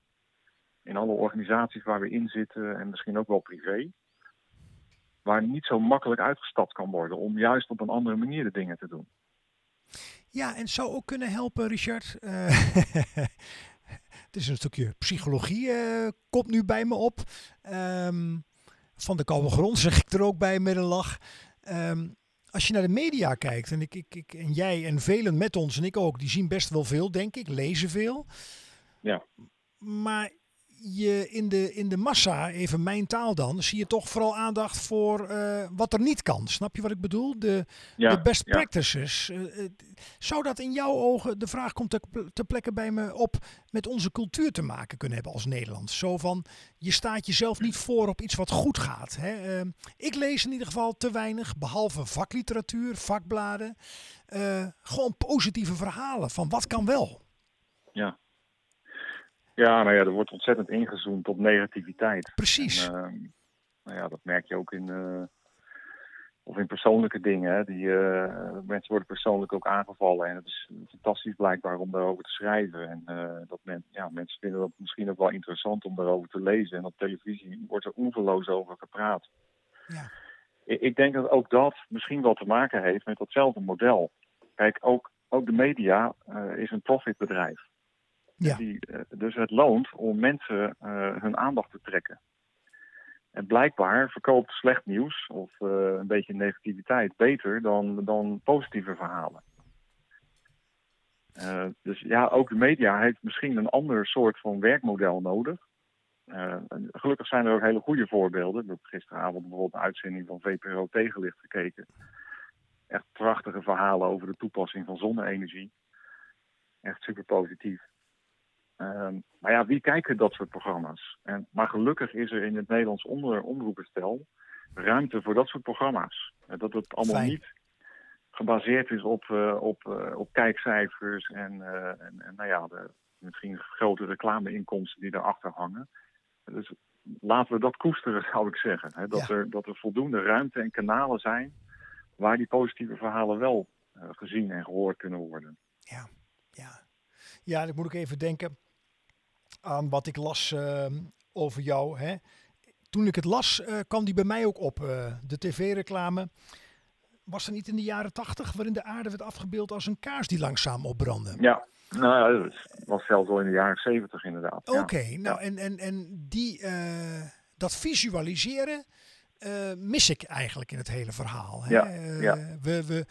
In alle organisaties waar we in zitten en misschien ook wel privé. Waar niet zo makkelijk uitgestapt kan worden om juist op een andere manier de dingen te doen. Ja, en zou ook kunnen helpen, Richard. Uh, het is een stukje psychologie, uh, komt nu bij me op. Um, van de koude grond zeg ik er ook bij met een lach. Um, als je naar de media kijkt, en, ik, ik, ik, en jij en velen met ons, en ik ook, die zien best wel veel, denk ik, lezen veel. Ja. Maar je in de, in de massa, even mijn taal dan, zie je toch vooral aandacht voor uh, wat er niet kan. Snap je wat ik bedoel? De, ja, de best ja. practices. Uh, uh, zou dat in jouw ogen, de vraag komt ter, plekke bij me op, met onze cultuur te maken kunnen hebben als Nederland? Zo van, je staat jezelf niet voor op iets wat goed gaat. Hè? Ehm, ik lees in ieder geval te weinig, behalve vakliteratuur, vakbladen. gewoon positieve verhalen van wat kan wel. Ja, ja, nou ja, er wordt ontzettend ingezoomd op negativiteit. Precies. En, uh, nou ja, dat merk je ook in, uh, of in persoonlijke dingen. Hè. Die, uh, mensen worden persoonlijk ook aangevallen. En het is fantastisch blijkbaar om daarover te schrijven. En dat men, ja, mensen vinden dat misschien ook wel interessant om daarover te lezen. En op televisie wordt er ongeloos over gepraat. Ja. Ik, ik denk dat ook dat misschien wel te maken heeft met datzelfde model. Kijk, ook, ook de media is een profitbedrijf. Die, dus het loont om mensen uh, hun aandacht te trekken. En blijkbaar verkoopt slecht nieuws of uh, een beetje negativiteit beter dan, dan positieve verhalen. Dus ja, ook de media heeft misschien een ander soort van werkmodel nodig. Gelukkig zijn er ook hele goede voorbeelden. Ik heb gisteravond bijvoorbeeld een uitzending van VPRO Tegenlicht gekeken. Echt prachtige verhalen over de toepassing van zonne-energie. Echt super positief. Uh, maar ja, wie kijken dat soort programma's? En, maar gelukkig is er in het Nederlands onder, omroepenstel ruimte voor dat soort programma's. Dat het allemaal Fijn. niet gebaseerd is op, uh, op, uh, op kijkcijfers en, uh, en, en, nou ja, de, misschien grote reclameinkomsten die daarachter hangen. Dus laten we dat koesteren, zou ik zeggen. Hè? Dat, Ja. er, dat er voldoende ruimte en kanalen zijn waar die positieve verhalen wel eh, gezien en gehoord kunnen worden. Ja, ja. Ja, dan moet ik even denken aan wat ik las ehm, over jou. Hè. Toen ik het las, eh, kwam die bij mij ook op. eh, de tv-reclame was er niet in de jaren tachtig, waarin de aarde werd afgebeeld als een kaars die langzaam opbrandde. Ja, nou, ja, dat was zelfs al in de jaren zeventig inderdaad. Ja. Oké, nou en, en, en die, eh, dat visualiseren mis ik eigenlijk in het hele verhaal. Hè? Ja, ja. We, we,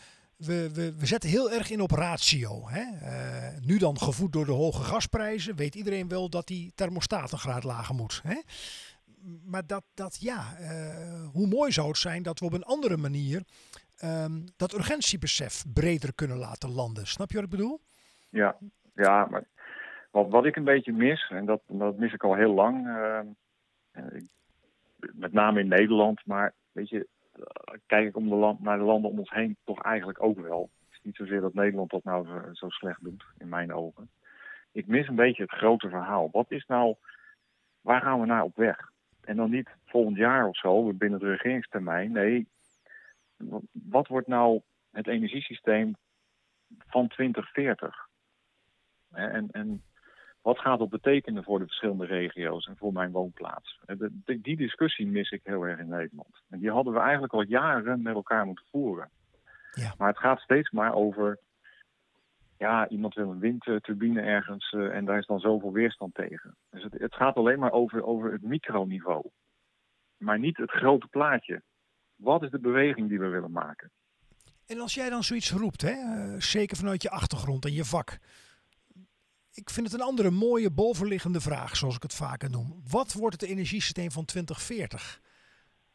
we, we, zetten heel erg in op ratio. Hè? Eh, nu dan gevoed door de hoge gasprijzen, weet iedereen wel dat die thermostaat een graad lager moet. Hè? Maar dat, dat ja, eh, hoe mooi zou het zijn dat we op een andere manier ehm, dat urgentiebesef breder kunnen laten landen. Snap je wat ik bedoel? Ja, ja maar wat, wat ik een beetje mis, en dat, dat mis ik al heel lang, eh, eh, met name in Nederland, maar weet je, kijk ik om de land, naar de landen om ons heen toch eigenlijk ook wel. Het is niet zozeer dat Nederland dat nou zo, slecht doet, in mijn ogen. Ik mis een beetje het grote verhaal. Wat is nou, waar gaan we naar op weg? En dan niet volgend jaar of zo, binnen de regeringstermijn. Nee, wat- wordt nou het energiesysteem van 2040? Hè, En, en wat gaat dat betekenen voor de verschillende regio's en voor mijn woonplaats? De- die discussie mis ik heel erg in Nederland. En die hadden we eigenlijk al jaren met elkaar moeten voeren. Ja. Maar het gaat steeds maar over. Ja, iemand wil een windturbine ergens eh, en daar is dan zoveel weerstand tegen. Dus het, het gaat alleen maar over, over het microniveau. Maar niet het grote plaatje. Wat is de beweging die we willen maken? En als jij dan zoiets roept, hè, eh, zeker vanuit je achtergrond en je vak. Ik vind het een andere mooie bovenliggende vraag, zoals ik het vaker noem. Wat wordt het energiesysteem van 2040?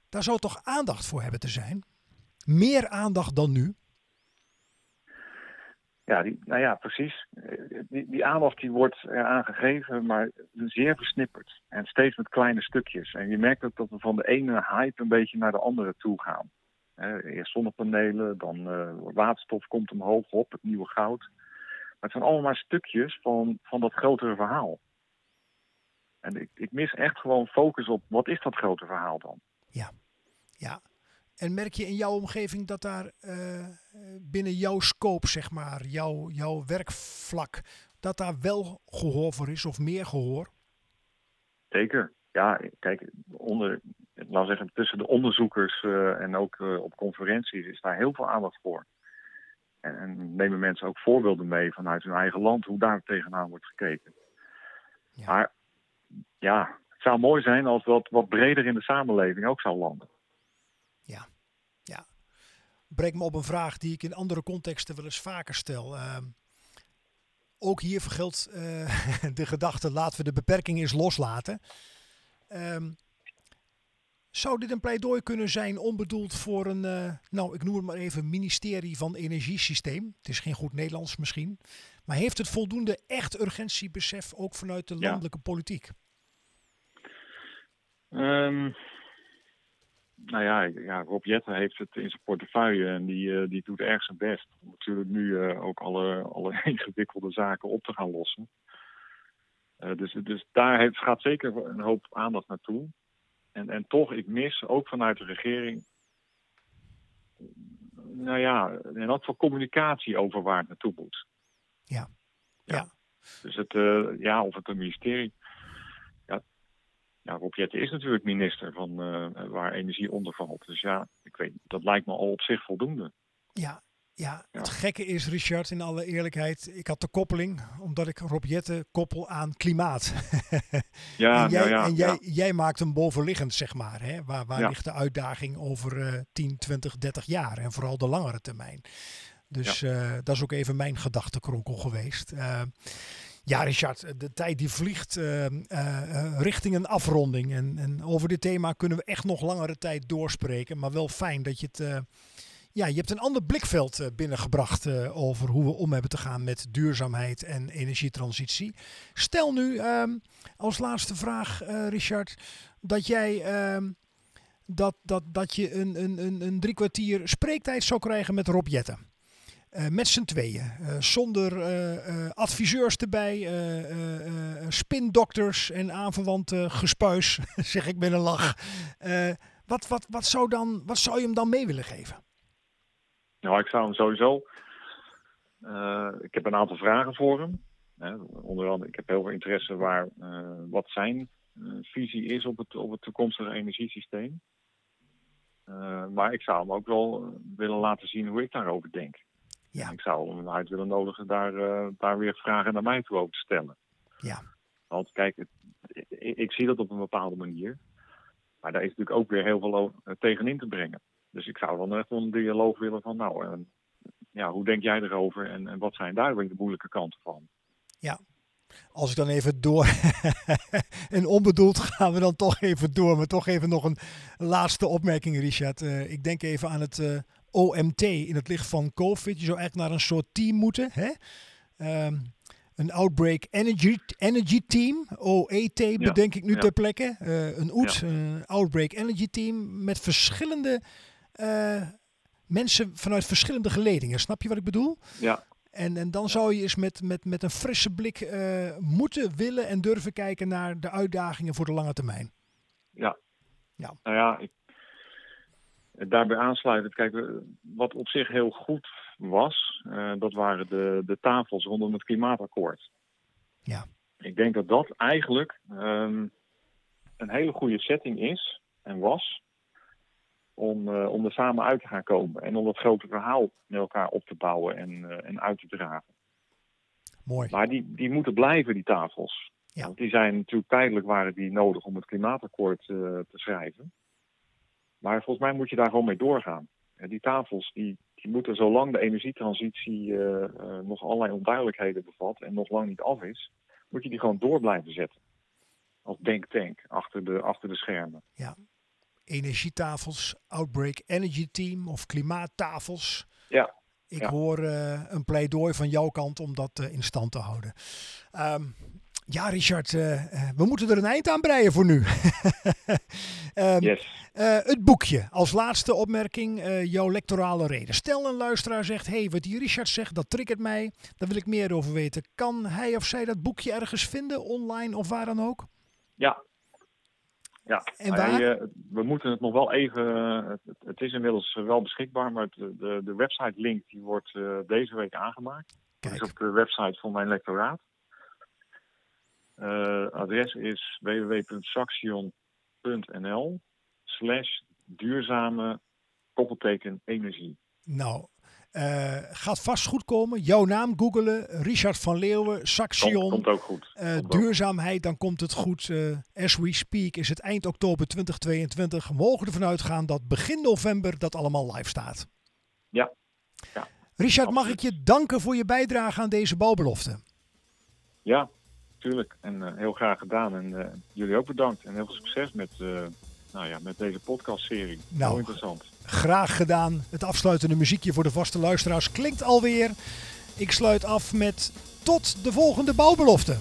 Daar zou toch aandacht voor hebben te zijn? Meer aandacht dan nu? Ja, die, nou ja, precies. Eh, Die, die aandacht die wordt eraan gegeven, maar zeer versnipperd. En steeds met kleine stukjes. En je merkt ook dat we van de ene hype een beetje naar de andere toe gaan. Eh, eerst zonnepanelen, dan eh, waterstof komt omhoog op, het nieuwe goud. Maar het zijn allemaal maar stukjes van, van dat grotere verhaal. En ik, ik mis echt gewoon focus op wat is dat grote verhaal dan? Ja. En merk je in jouw omgeving dat daar eh, binnen jouw scope, zeg maar, jouw, jouw werkvlak, dat daar wel gehoor voor is of meer gehoor? Zeker. Ja, kijk, onder, laten we zeggen, tussen de onderzoekers eh, en ook eh, op conferenties is daar heel veel aandacht voor. En, en nemen mensen ook voorbeelden mee vanuit hun eigen land, hoe daar tegenaan wordt gekeken. Ja. Maar ja, het zou mooi zijn als dat wat breder in de samenleving ook zou landen. Breng me op een vraag die ik in andere contexten wel eens vaker stel. Ehm, ook hier vergeldt eh, de gedachte: laten we de beperking eens loslaten. Ehm, zou dit een pleidooi kunnen zijn, onbedoeld voor een, eh, nou ik noem het maar even, ministerie van Energiesysteem? Het is geen goed Nederlands misschien. Maar heeft het voldoende echt urgentiebesef ook vanuit de Ja. landelijke politiek? Ehm, nou ja, ja, Rob Jetten heeft het in zijn portefeuille en die, eh, die doet erg zijn best. Om natuurlijk nu eh, ook alle, alle ingewikkelde zaken op te gaan lossen. Dus, dus daar heeft, gaat zeker een hoop aandacht naartoe. En, en toch, ik mis ook vanuit de regering. Nou ja, en ook voor communicatie over waar het naartoe moet. Ja. Ja. Ja. Dus het, eh, ja, of het een ministerie. Ja, ja Rob Jetten is natuurlijk minister van eh, waar energie onder valt. Dus ja, ik weet, dat lijkt me al op zich voldoende. Ja, ja, Ja. het gekke is, Richard, in alle eerlijkheid, ik had de koppeling, omdat ik Rob Jetten koppel aan klimaat. Ja, en jij, nou ja, en jij, ja. jij maakt hem bovenliggend, zeg maar. Hè? Waar, waar Ja. ligt de uitdaging over eh 10, 20, 30 jaar en vooral de langere termijn? Dus eh, dat is ook even mijn gedachtenkronkel geweest. Uh, ja, Richard, de tijd die vliegt uh, richting een afronding. En, en, over dit thema kunnen we echt nog langere tijd doorspreken. Maar wel fijn dat je het. Ja, je hebt een ander blikveld binnengebracht over hoe we om hebben te gaan met duurzaamheid en energietransitie. Stel nu ehm, als laatste vraag, Richard, dat jij ehm, dat, dat, dat je een, een, een, drie kwartier spreektijd zou krijgen met Rob Jetten. Met z'n tweeën. Zonder adviseurs erbij, spindokters en aanverwante gespuis, zeg ik met een lach. wat, wat, wat, zou dan, wat zou je hem dan mee willen geven? Nou, ik zou hem sowieso. ik heb een aantal vragen voor hem. Hè, onder andere, ik heb heel veel interesse waar wat zijn visie is op het, op het toekomstige energiesysteem. Maar ik zou hem ook wel willen laten zien hoe ik daarover denk. Ja. ik zou hem uit willen nodigen daar, daar weer vragen naar mij toe over te stellen. Ja. Want kijk, het, ik, ik, zie dat op een bepaalde manier. Maar daar is natuurlijk ook weer heel veel tegenin te brengen. Dus ik zou dan echt wel een dialoog willen van, nou, ja, hoe denk jij erover en, en wat zijn daar weer de moeilijke kanten van? Ja, als ik dan even door. en onbedoeld gaan we dan toch even door. Maar toch even nog een laatste opmerking, Richard. Uh, ik denk even aan het uh, OMT in het licht van COVID. Je zou echt naar een soort team moeten. Hè? Um, een Outbreak Energy, Energy Team, OET ja. bedenk ik nu ja. ter plekke. Uh, een OET, ja. een Outbreak Energy Team, met verschillende mensen vanuit verschillende geledingen. Snap je wat ik bedoel? Ja, en, en dan zou je eens met, met, met een frisse blik uh, moeten, willen en durven kijken naar de uitdagingen voor de lange termijn. Ja. ja. Nou ja, ik, daarbij aansluitend, kijk, wat op zich heel goed was, uh, dat waren de, de tafels rondom het klimaatakkoord. Ja. Ik denk dat dat eigenlijk um, een hele goede setting is en was om, uh, om er samen uit te gaan komen. En om dat grote verhaal met elkaar op te bouwen en, uh, en uit te dragen. Mooi. Maar die, die moeten blijven, die tafels. Ja. Want die zijn natuurlijk tijdelijk waren die nodig om het klimaatakkoord uh, te schrijven. Maar volgens mij moet je daar gewoon mee doorgaan. En die tafels die, die moeten, zolang de energietransitie nog allerlei onduidelijkheden bevat en nog lang niet af is, moet je die gewoon door blijven zetten. Als denktank achter de, achter de schermen. Ja, energietafels, Outbreak Energy Team of klimaattafels. Ja. Ik ja. hoor uh, een pleidooi van jouw kant om dat uh, in stand te houden. Um, ja, Richard, uh, we moeten er een eind aan breien voor nu. um, yes. het boekje, als laatste opmerking, jouw lectorale reden. Stel een luisteraar zegt, hey, wat die Richard zegt, dat triggert mij. Daar wil ik meer over weten. Kan hij of zij dat boekje ergens vinden, online of waar dan ook? Ja, ja, en waar? Hij, uh, we moeten het nog wel even. Uh, het, het, is inmiddels wel beschikbaar, maar het, de, de website link die wordt deze week aangemaakt. Dat is op de website van mijn lectoraat. adres is www.saxion.nl slash duurzame koppelteken energie. Nou, uh, gaat vast goed komen. Jouw naam googelen. Richard van Leeuwen, Saxion. Komt, komt ook goed. Uh, komt duurzaamheid, ook. dan komt het goed. Uh, as we speak is het eind oktober 2022. We mogen ervan uitgaan dat begin november dat allemaal live staat. Ja. ja. Richard, mag ik je danken voor je bijdrage aan deze bouwbelofte? Ja, tuurlijk. En heel graag gedaan. En jullie ook bedankt. En heel veel succes met nou ja, met deze podcastserie. Nou, Heel interessant. Graag gedaan. Het afsluitende muziekje voor de vaste luisteraars klinkt alweer. Ik sluit af met tot de volgende bouwbelofte.